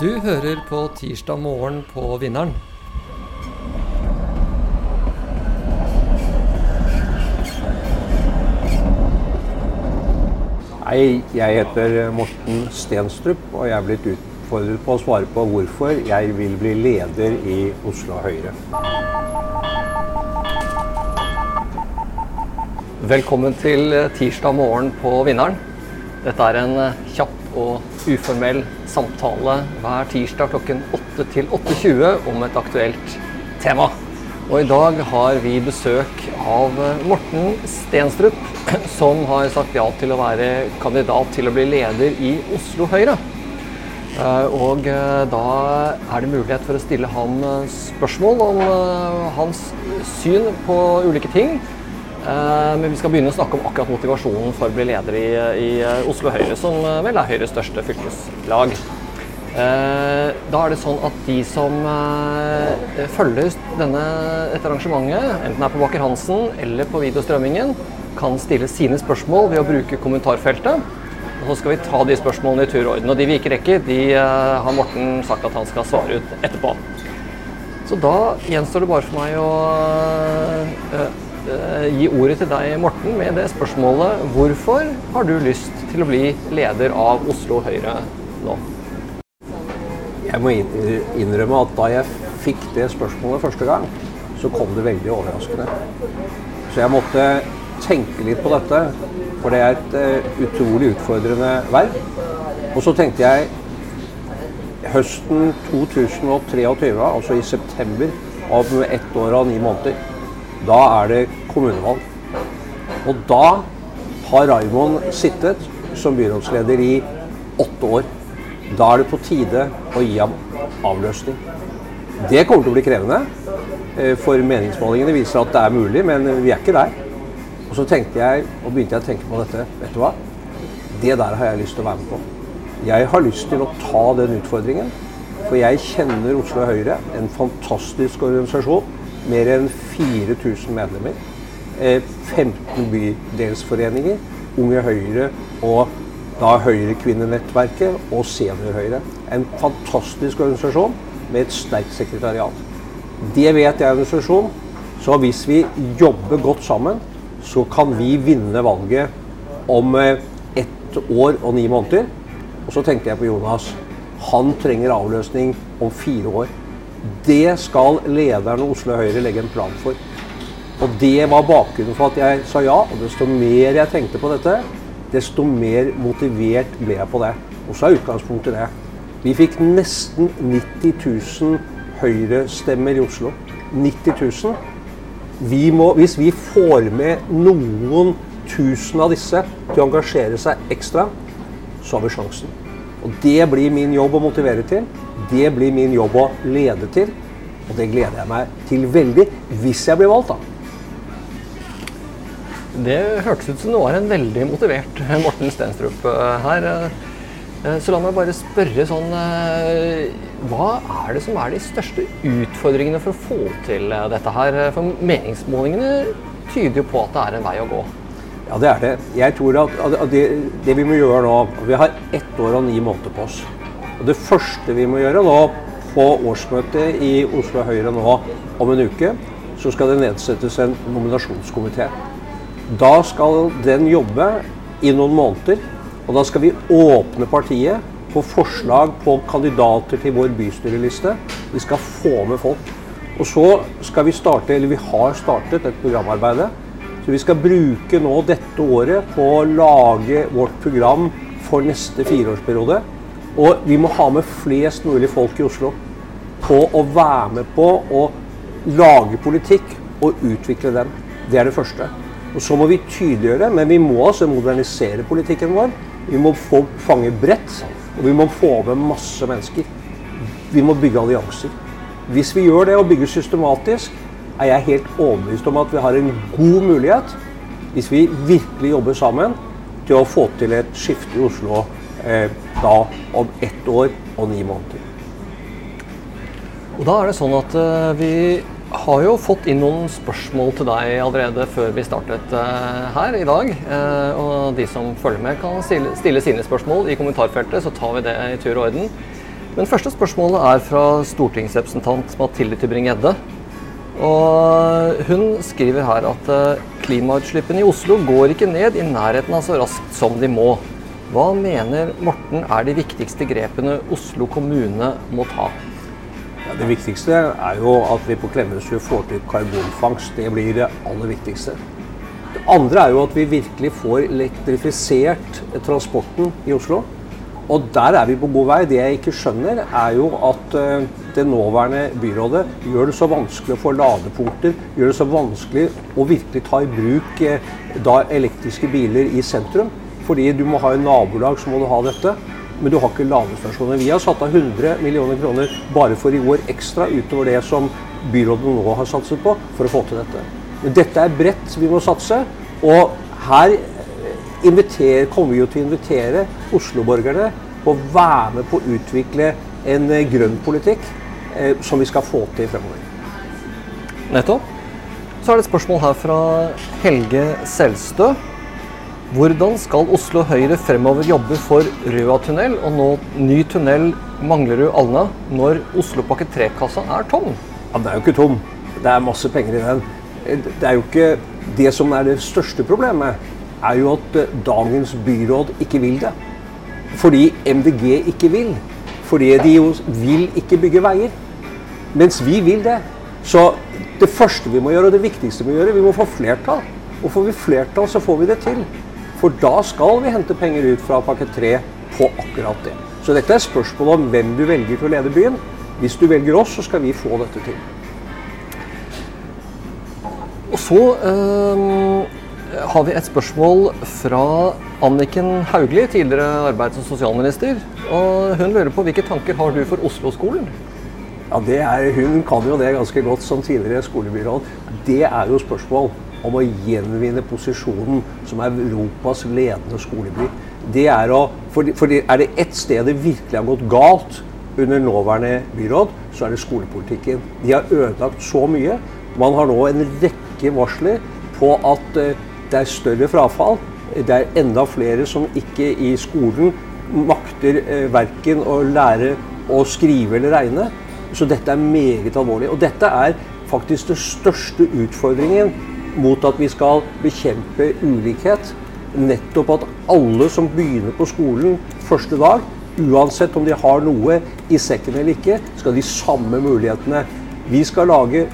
Du hører på Tirsdag morgen på Vinneren. Hei, jeg heter Morten Stenstrup, og jeg er blitt utfordret på å svare på hvorfor jeg vil bli leder i Oslo Høyre. Velkommen til Tirsdag morgen på Vinneren. Dette er en kjapp og uformell samtale hver tirsdag klokken 8 til 8.20 om et aktuelt tema. Og i dag har vi besøk av Morten Stenstrup, som har sagt ja til å være kandidat til å bli leder i Oslo Høyre. Eh, Og eh, da er det mulighet for å stille ham eh, spørsmål om hans syn på ulike ting. Eh, Men vi skal begynne å snakke om akkurat motivasjonen for å bli leder i, i eh, Oslo Høyre, som eh, vel er Høyres største fylkeslag. Da er det sånn at de som følger denne, dette arrangementet, enten er på Baker Hansen eller på videostrømmingen, kan stille sine spørsmål ved å bruke kommentarfeltet. Og så skal vi ta de spørsmålene i tur og orden. Og de vi ikke rekker, de har Morten sagt at han skal svare ut etterpå. Så da gjenstår det bare for meg å gi ordet til deg, Morten, med det spørsmålet Hvorfor har du lyst til å bli leder av Oslo Høyre nå? Jeg må innrømme at da jeg fikk det spørsmålet første gang, så kom det veldig overraskende. Så jeg måtte tenke litt på dette, for det er et eh, utrolig utfordrende verv. Og så tenkte jeg høsten 2023, altså i september, om ett år og ni måneder, da er det kommunevalg. Og da har Raymond sittet som byrådsleder i åtte år. Da er det på tide å gi ham avløsning. Det kommer til å bli krevende, eh, for meningsmålingene viser at det er mulig, men vi er ikke der. Og så tenkte jeg, og begynte jeg å tenke på dette, vet du hva? Det der har jeg lyst til å være med på. Jeg har lyst til å ta den utfordringen, for jeg kjenner Oslo Høyre, en fantastisk organisasjon, mer enn 4000 medlemmer, eh, 15 bydelsforeninger, Unge Høyre og da Høyrekvinnenettverket og Senior Høyre. En fantastisk organisasjon med et sterkt sekretariat. Det vet jeg er en organisasjon, så hvis vi jobber godt sammen, så kan vi vinne valget om eh, ett år og ni måneder. Og så tenkte jeg på Jonas. Han trenger avløsning om fire år. Det skal lederen av Oslo Høyre legge en plan for. Og det var bakgrunnen for at jeg sa ja. Og desto mer jeg tenkte på dette, desto mer motivert ble jeg på det. Og så er utgangspunktet det. Vi fikk nesten 90 000 Høyre-stemmer i Oslo. 90 000. Vi må, hvis vi får med noen tusen av disse til å engasjere seg ekstra, så har vi sjansen. Og Det blir min jobb å motivere til. Det blir min jobb å lede til. Og det gleder jeg meg til veldig, hvis jeg blir valgt, da. Det hørtes ut som du var en veldig motivert Morten Stenstrup eh, her. Eh, Så la meg bare spørre sånn eh, Hva er det som er de største utfordringene for å få til dette her? For meningsmålingene tyder jo på at det er en vei å gå. Ja, det er det. Jeg tror at at det, det vi må gjøre nå Vi har ett år og ni måneder på oss. Og det første vi må gjøre nå på årsmøtet i Oslo Høyre nå om en uke, så skal det nedsettes en nominasjonskomité. Da skal den jobbe i noen måneder, og da skal vi åpne partiet på forslag på kandidater til vår bystyreliste. Vi skal få med folk. Og så skal vi starte, eller vi har startet et programarbeid. Så vi skal bruke nå dette året på å lage vårt program for neste fireårsperiode. Og vi må ha med flest mulig folk i Oslo på å være med på å lage politikk og utvikle den. Det er det første. Og så må vi tydeliggjøre, men vi må altså modernisere politikken vår. Vi må få fange bredt, og vi må få med masse mennesker. Vi må bygge allianser. Hvis vi gjør det og bygger systematisk, er jeg helt overbevist om at vi har en god mulighet, hvis vi virkelig jobber sammen, til å få til et skifte i Oslo eh, da om ett år og ni måneder. Og da er det sånn at eh, vi har jo fått inn noen spørsmål til deg allerede før vi startet eh, her i dag. Eh, og de som følger med, kan stille, sine spørsmål i kommentarfeltet, så tar vi det i tur og orden. Men første spørsmålet er fra stortingsrepresentant Mathilde Tybring-Gjedde. Og hun skriver her at klimautslippene i Oslo går ikke ned i nærheten av så raskt som de må. Hva mener Morten er de viktigste grepene Oslo kommune må ta? Ja, det viktigste er jo at vi på Klemetsrud får til karbonfangst. Det blir det aller viktigste. Det andre er jo at vi virkelig får elektrifisert transporten i Oslo. Og der er vi på god vei. Det jeg ikke skjønner, er jo at uh, det nåværende byrådet gjør det så vanskelig å få ladepunkter, gjør det så vanskelig å virkelig ta i bruk uh, da elektriske biler i sentrum. Fordi du må ha en nabolag, så må du ha dette. Men du har ikke ladestasjoner. Vi har satt av 100 millioner kroner bare for i år ekstra utover det som byrådet nå har satset på, for å få til dette. Men dette er bredt vi må satse. Og her inviter, kommer vi jo til å invitere Oslo-borgerne på å være med på å utvikle en eh, grønn politikk eh, som vi skal få til fremover. Nettopp. Så er det et spørsmål her fra Helge Selstø. Hvordan skal Oslo Høyre fremover jobbe for Røa-tunnel og nå ny tunnel Manglerud-Alna når Oslopakke 3-kassa er tom? Ja, Den er jo ikke tom. Det er masse penger i den. Eh, det er jo ikke det som er det største problemet er jo at eh, dagens byråd ikke vil det. Fordi MDG ikke vil. Fordi de jo vil ikke bygge veier. Mens vi vil det. Så det første vi må gjøre, og det viktigste vi må gjøre, vi må få flertall. Og får vi flertall, så får vi det til. For da skal vi hente penger ut fra pakke 3 på akkurat det. Så dette er spørsmålet om hvem du velger til å lede byen. Hvis du velger oss, så skal vi få dette til. Og så øh har vi et spørsmål fra Anniken Hauglie, tidligere arbeids- og sosialminister. Og hun lurer på hvilke tanker har du for Oslo-skolen? Ja, er, Hun kan jo det ganske godt som tidligere skolebyråd. Det er jo spørsmål om å gjenvinne posisjonen som Europas ledende skoleby. Det er, å, for, for er det ett sted det virkelig har gått galt under nåværende byråd, så er det skolepolitikken. De har ødelagt så mye. Man har nå en rekke varsler på at uh, det er større frafall. Det er enda flere som ikke i skolen makter eh, verken å lære å skrive eller regne. Så dette er meget alvorlig. Og dette er faktisk den største utfordringen mot at vi skal bekjempe ulikhet. Nettopp at alle som begynner på skolen første dag, uansett om de har noe i sekken eller ikke, skal ha de samme mulighetene. Vi skal lage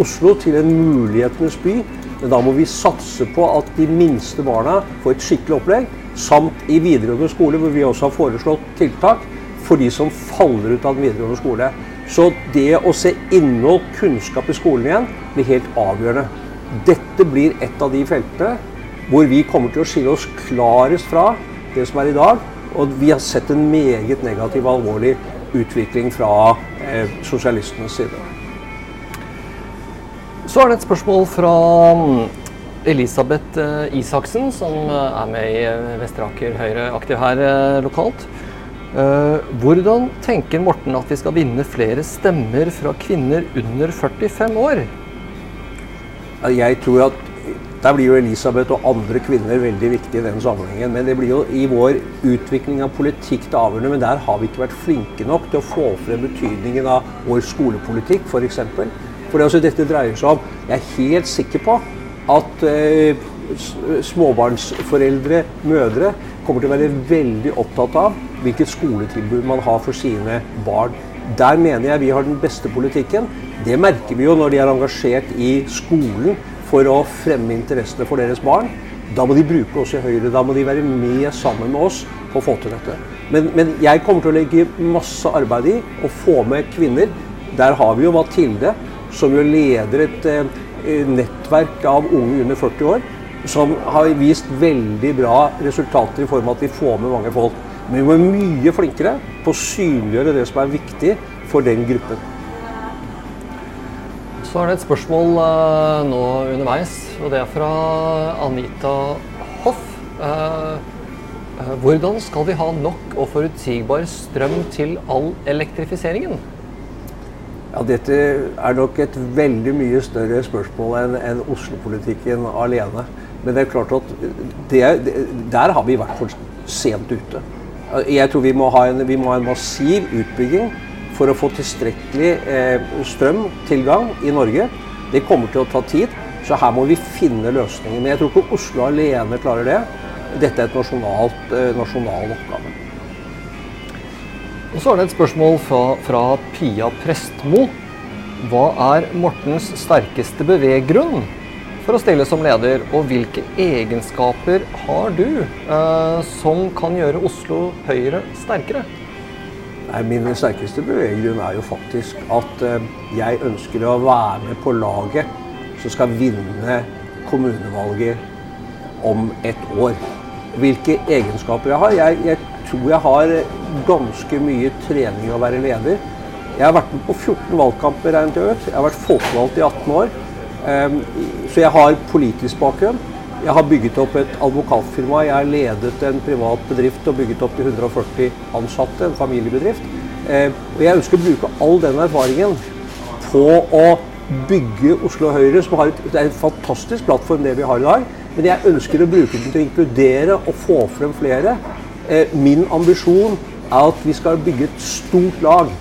Oslo til en mulighetenes by men da må vi satse på at de minste barna får et skikkelig opplegg. Samt i videregående skole, hvor vi også har foreslått tiltak for de som faller ut av den videregående skole. Så det å se innhold, kunnskap i skolen igjen, blir helt avgjørende. Dette blir et av de feltene hvor vi kommer til å skille oss klarest fra det som er i dag. Og vi har sett en meget negativ og alvorlig utvikling fra eh, sosialistenes side. Så er det et spørsmål fra mm, Elisabeth eh, Isaksen, som eh, er med i eh, Vesteraker Høyre aktiv her lokalt. Hvordan tenker Morten at vi skal vinne flere stemmer fra kvinner under 45 år? Jeg tror at der blir jo Elisabeth og andre kvinner veldig viktige i den sammenhengen. Men det blir jo i vår utvikling av politikk det avgjørende. Men der har vi ikke vært flinke nok til å få frem betydningen av vår skolepolitikk, f.eks. For det, altså, dette dreier seg om Jeg er helt sikker på at eh, småbarnsforeldre, mødre, kommer til å være veldig opptatt av hvilket skoletilbud man har for sine barn. Der mener jeg vi har den beste politikken. Det merker vi jo når de er engasjert i skolen for å fremme interessene for deres barn. Da må de bruke oss i Høyre. Da må de være med sammen med oss på å få til dette. Men, men jeg kommer til å legge masse arbeid i å få med kvinner. Der har vi jo Mathilde, som jo leder et eh, nettverk av unge under 40 år, som har vist veldig bra resultater i form av at de får med mange folk. Men vi må være mye flinkere på å synliggjøre det som er viktig for den gruppen. Så er det et spørsmål uh, nå underveis, og det er fra Anita Hoff. Uh, uh, hvordan skal vi ha nok og forutsigbar strøm til all elektrifiseringen? Ja, Dette er nok et veldig mye større spørsmål enn en Oslo-politikken alene. Men det er klart at det, det, der har vi vært for sent ute. Jeg tror vi må ha en, må ha en massiv utbygging for å få tilstrekkelig eh, strømtilgang i Norge. Det kommer til å ta tid, så her må vi finne løsninger. Men jeg tror ikke Oslo alene klarer det. Dette er et nasjonalt, eh, nasjonal oppgave. Og så er det et spørsmål fra, fra Pia Prestmo. Hva er Mortens sterkeste beveggrunn for å stille som leder, og hvilke egenskaper har du eh, som kan gjøre Oslo Høyre sterkere? Min sterkeste beveggrunn er jo faktisk at eh, jeg ønsker å være med på laget som skal vinne kommunevalget om et år. Hvilke egenskaper jeg har? Jeg, jeg tror jeg har ganske mye trening i å være leder. Jeg har vært med på 14 valgkamper, regnet jeg ut. Jeg har vært folkevalgt i 18 år. Ehm, så jeg har politisk bakgrunn. Jeg har bygget opp et advokatfirma. Jeg har ledet en privat bedrift og bygget opp til 140 ansatte, en familiebedrift. Ehm, og jeg ønsker å bruke all den erfaringen på å bygge Oslo Høyre, som et, det er en fantastisk plattform det vi har i dag. Men jeg ønsker å bruke den til å inkludere og få frem flere. Ehm, min ambisjon er at vi skal bygge et stort lag.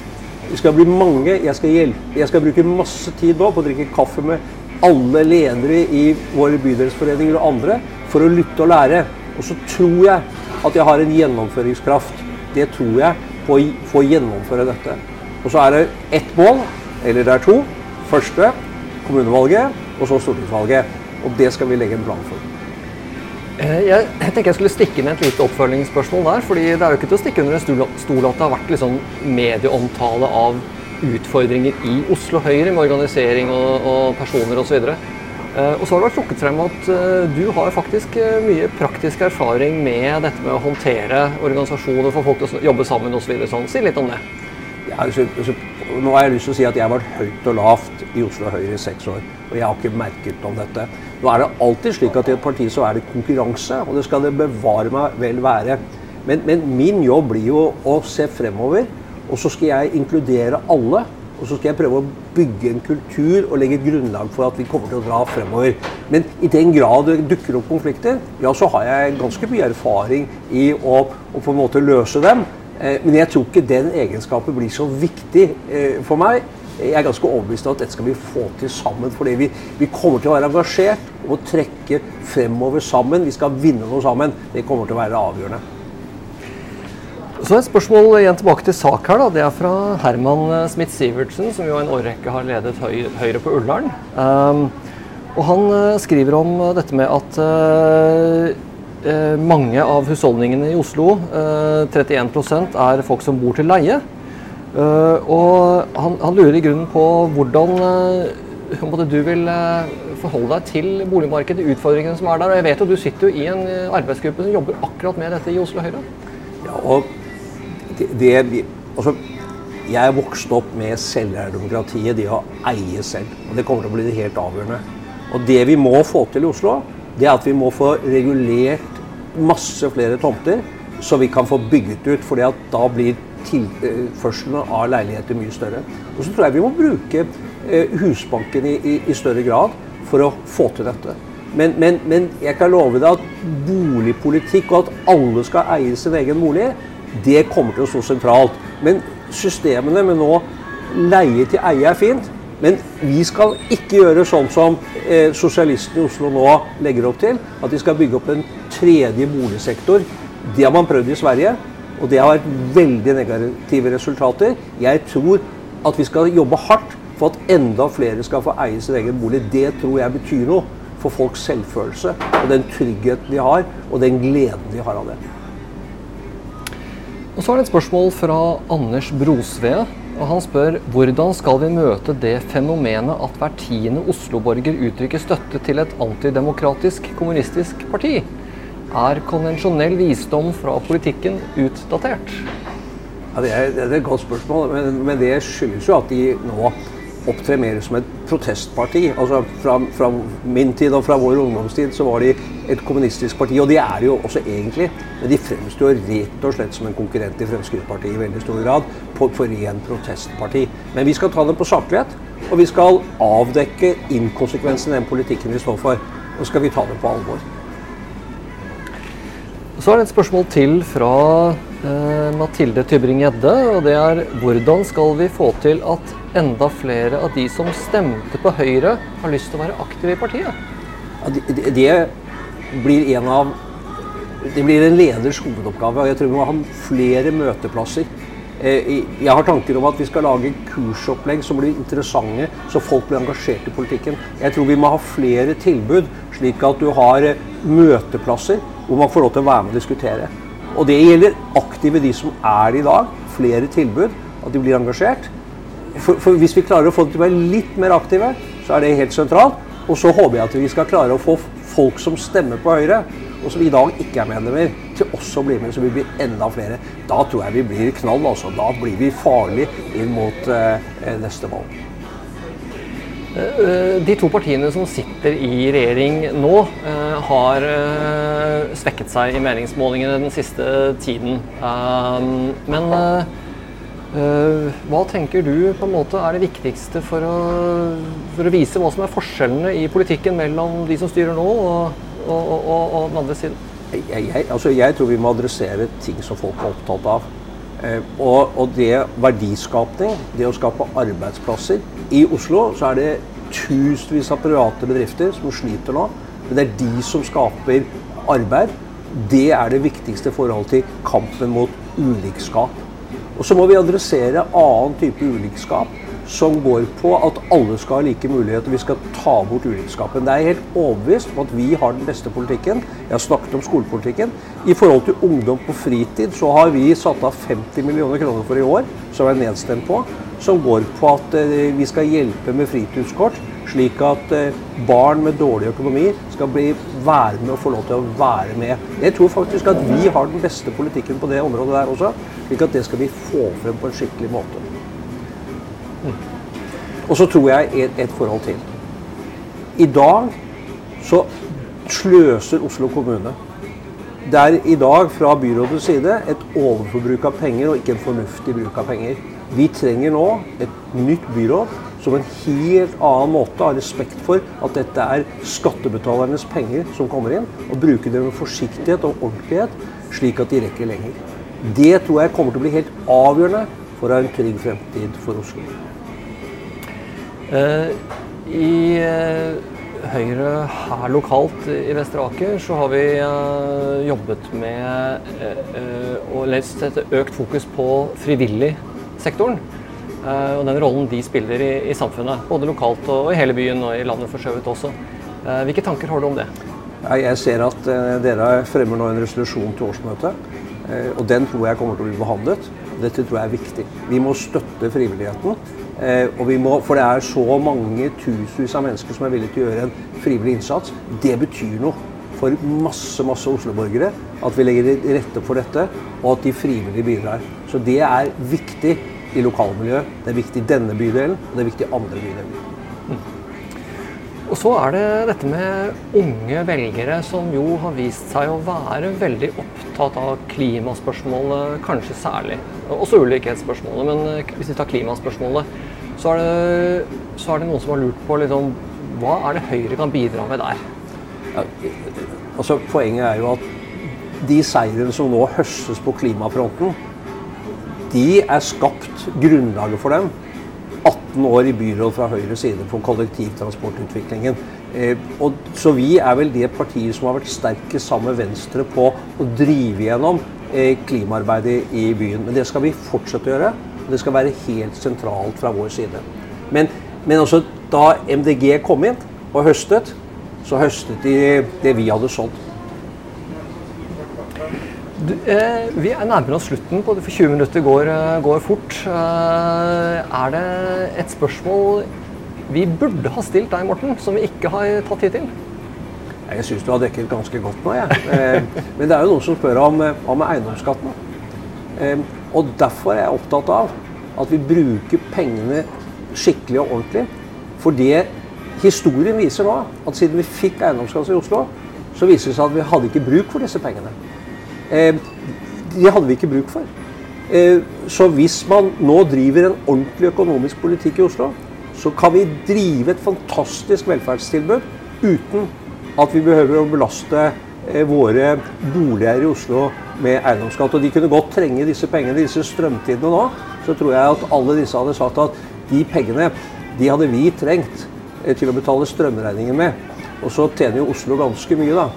Vi skal bli mange. Jeg skal, hjelpe, jeg skal bruke masse tid på å drikke kaffe med alle ledere i våre bydelsforeninger og andre for å lytte og lære. Og så tror jeg at jeg har en gjennomføringskraft. Det tror jeg på å gjennomføre dette. Og så er det ett mål, eller det er to. Første kommunevalget, og så stortingsvalget. Og det skal vi legge en plan for. Eh, jeg, jeg tenker jeg skulle stikke inn et lite oppfølgingsspørsmål der. fordi Det er jo ikke til å stikke under en stol at det har vært liksom medieomtale av utfordringer i Oslo Høyre med organisering og, og personer osv. Uh, og så har det vært trukket frem at uh, du har faktisk uh, mye praktisk erfaring med dette med å håndtere organisasjoner, for folk til å jobbe sammen osv. Sånn. Si litt om det. Ja, altså, altså, nå har jeg lyst til å si at jeg har vært høyt og lavt i Oslo Høyre i seks år. Og jeg har ikke merket om dette. Nå er det alltid slik at i et parti så er det konkurranse, og det skal det bevare meg vel være. Men, men min jobb blir jo å se fremover og så skal jeg inkludere alle. Og så skal jeg prøve å bygge en kultur og legge et grunnlag for at vi kommer til å dra fremover. Men i den grad det dukker opp konflikter, ja, så har jeg ganske mye erfaring i å, å på en måte løse dem. Eh, men jeg tror ikke den egenskapen blir så viktig eh, for meg. Jeg er ganske overbevist om at dette skal vi få til sammen. Fordi vi, vi kommer til å være engasjert og trekke fremover sammen. Vi skal vinne noe sammen. Det kommer til å være avgjørende. Så et spørsmål igjen tilbake til sak her. da, Det er fra Herman eh, Smith-Sivertsen, som jo en årrekke har ledet Høyre på Ullern. Um, og Han uh, skriver om uh, dette med at uh, mange av husholdningene i Oslo, 31% er folk som bor til leie. og han, han, lurer i grunnen på hvordan du vil forholde deg til boligmarkedet, utfordringene som er der. og Jeg vet jo du sitter jo i en arbeidsgruppe som jobber akkurat med dette i Oslo Høyre. Ja, og det, altså, Jeg er vokst opp med selveierdemokratiet, det å eie selv. Og det kommer til å bli det helt avgjørende. Og det vi må få til i Oslo, det er at vi må få regulert masse flere tomter, så vi kan få bygget ut. For da blir tilførselen av leiligheter mye større. Og så tror jeg vi må bruke eh, Husbanken i, i, i større grad for å få til dette. Men, men, men, jeg kan love deg at boligpolitikk og at alle skal eie sin egen bolig, det kommer til å stå sentralt. Men systemene med nå leie til eie er fint. Men vi skal ikke gjøre sånn som eh, sosialistene i Oslo nå legger opp til. At de skal bygge opp en tredje boligsektor. Det har man prøvd i Sverige, og det har vært veldig negative resultater. Jeg tror at vi skal jobbe hardt for at enda flere skal få eie sin egen bolig. Det tror jeg betyr noe for folks selvfølelse og den tryggheten de har, og den gleden de har av det. Og Så er det et spørsmål fra Anders Brosve, og Han spør hvordan skal vi møte det fenomenet at hver tiende Oslo-borger uttrykker støtte til et antidemokratisk kommunistisk parti? Er konvensjonell visdom fra politikken utdatert? Ja, det, er, det er et godt spørsmål, men, men det skyldes jo at de nå opptre mer som et protestparti. Altså fra, fra, min tid og fra vår ungdomstid så var de et kommunistisk parti, og de er det jo også egentlig. Men de fremstår rett og slett som en konkurrent til Fremskrittspartiet i veldig stor grad. På, for ren protestparti. Men vi skal ta dem på saklighet, og vi skal avdekke inkonsekvensen i den politikken vi står for. Og skal vi ta dem på alvor. Så er det et spørsmål til fra eh, Mathilde Tybring-Gjedde. Og det er hvordan skal vi få til at enda flere av de som stemte på Høyre, har lyst til å være aktive i partiet? Ja, det, det, blir en av det blir en leders hovedoppgave. og Jeg tror vi må ha flere møteplasser. Eh, jeg har tanker om at vi skal lage kursopplegg som blir interessante, så folk blir engasjert i politikken. Jeg tror vi må ha flere tilbud, slik at du har eh, møteplasser hvor man får lov til å være med og diskutere. Og det gjelder aktive, de som er i dag. Flere tilbud, at de blir engasjert. For, for Hvis vi klarer å få dem til å være litt mer aktive, så er det helt sentralt. Og så håper jeg at vi skal klare å få folk som stemmer på Høyre, og som i dag ikke er medlemmer, til også å bli med, så vi blir enda flere. Da tror jeg vi blir knall. altså. Da blir vi farlige inn mot eh, neste valg. Eh, de to partiene som sitter i regjering nå, eh, har eh, svekket seg i meningsmålingene den siste tiden. Men hva tenker du på en måte er det viktigste for å, for å vise hva som er forskjellene i politikken mellom de som styrer nå og og, og, og den andre siden? Jeg, jeg, altså jeg, tror vi må adressere ting som folk er opptatt av. Eh, og, og, det verdiskapning, det å skape arbeidsplasser I Oslo så er det tusenvis av private bedrifter som sliter nå. Men det er de som skaper arbeid. Det er det viktigste forholdet til kampen mot ulikskap. Og så må vi adressere annen type ulikskap som går på at alle skal ha like muligheter. Vi skal ta bort ulikskapen. Det er helt overbevist om at vi har den beste politikken. Jeg har snakket om skolepolitikken. I forhold til ungdom på fritid så har vi satt av 50 millioner kroner for i år, som er nedstemt på, som går på at eh, vi skal hjelpe med fritidskort. Slik at eh, barn med dårlig økonomi skal bli, være med og få lov til å være med. Jeg tror faktisk at vi har den beste politikken på det området der også. Slik at det skal vi få frem på en skikkelig måte. Og så tror jeg et, et forhold til. I dag så sløser Oslo kommune. Det er i dag fra byrådets side et overforbruk av penger og ikke en fornuftig bruk av penger. Vi trenger nå et nytt byråd som en helt annen måte har respekt for at dette er skattebetalernes penger som kommer inn, og bruke det med forsiktighet og ordentlighet, slik at de rekker lenger. Det tror jeg kommer til å bli helt avgjørende for å ha en trygg fremtid for Oslo. Eh, I eh, Høyre her lokalt i Vestre Aker så har vi eh, jobbet med å sette økt fokus på frivilligsektoren. Og den rollen de spiller i, i, samfunnet, både lokalt og i hele byen og i landet for så vidt også. Hvilke tanker har du om det? Jeg ser at dere fremmer nå en resolusjon til årsmøtet. Og den tror jeg kommer til å bli behandlet. Dette tror jeg er viktig. Vi må støtte frivilligheten. Eh, må, for det er så mange tusenvis av mennesker som er villige til å gjøre en frivillig innsats. Det betyr noe for masse masse Oslo-borgere at vi legger til rette for dette, og at de frivillige bidrar. Så det er viktig i lokalmiljøet. Det er viktig i denne bydelen, og det er viktig i andre bydeler. Og så er det dette med unge velgere som jo har vist seg å være veldig opptatt av klimaspørsmålet, kanskje særlig. Også ulikhetsspørsmålet, men hvis vi tar klimaspørsmålet så er, det, så er det noen som har lurt på liksom, hva er det Høyre kan bidra med der? Ja, altså, poenget er jo at de seirene som nå høstes på klimafronten, de er skapt grunnlaget for dem 18 år i byråd fra Høyres side på kollektivtransportutviklingen. Eh, og, så vi er vel det partiet som har vært sterkest sammen med Venstre på å drive gjennom eh, klimaarbeidet i byen. Men det skal vi fortsette å gjøre. Det skal være helt sentralt fra vår side. Men, men også da MDG kom inn og høstet, så høstet de det vi hadde sådd. Du, eh, vi er nærmere oss slutten, på det, for 20 minutter går, eh, går fort. Eh, er det et spørsmål vi burde ha stilt deg, Morten, som vi ikke har tatt tid til? Jeg syns du har dekket ganske godt nå, jeg. Eh, men det er jo noen som spør om, om eiendomsskatten. Eh, og Derfor er jeg opptatt av at vi bruker pengene skikkelig og ordentlig. For det historien viser nå, at siden vi fikk eiendomsskatt i Oslo, så viser det seg at vi hadde ikke bruk for disse pengene. Eh, de hadde vi ikke bruk for. Eh, så hvis man nå driver en ordentlig økonomisk politikk i Oslo, så kan vi drive et fantastisk velferdstilbud uten at vi behøver å belaste eh, våre boliger i Oslo med eiendomsskatt. Og de kunne godt trenge disse pengene disse strømtidene nå. Så tror jeg at alle disse hadde sagt at de pengene de hadde vi trengt til å betale strømregningen med. Og så tjener jo Oslo ganske mye da,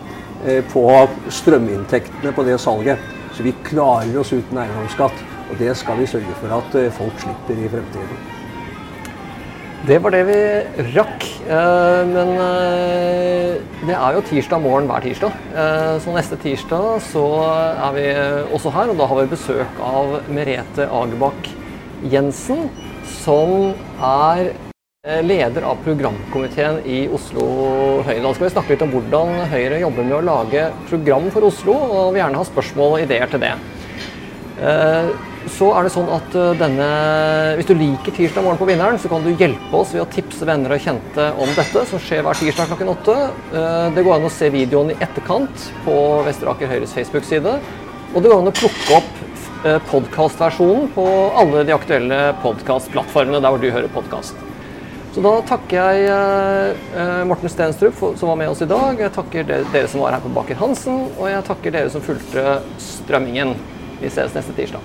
på strøminntektene på det salget. Så vi klarer oss uten eiendomsskatt. Og det skal vi sørge for at eh, folk slipper i fremtiden. Det var det vi rakk. Eh, men eh, det er jo tirsdag morgen hver tirsdag. Så neste tirsdag så er vi også her, og da har vi besøk av Merete Agerbakk Jensen, som er leder av programkomiteen i Oslo Høyre. Da skal vi snakke litt om hvordan Høyre jobber med å lage program for Oslo, og vi gjerne ha spørsmål og ideer til det. Så er det sånn at eh, denne, Hvis du liker Tirsdag morgen på Vinneren, så kan du hjelpe oss ved å tipse venner og kjente om dette, som skjer hver tirsdag klokken åtte. Eh, det går an å se videoen i etterkant på Vesteraker Høyres Facebook-side. Og det går an å plukke opp eh, podkastversjonen på alle de aktuelle podkastplattformene der hvor du hører podkast. Så da takker jeg Morten Stenstrup som var med oss i dag. Jeg takker dere som var her på Baker Hansen, og jeg takker dere som fulgte strømmingen. Vi ses neste tirsdag.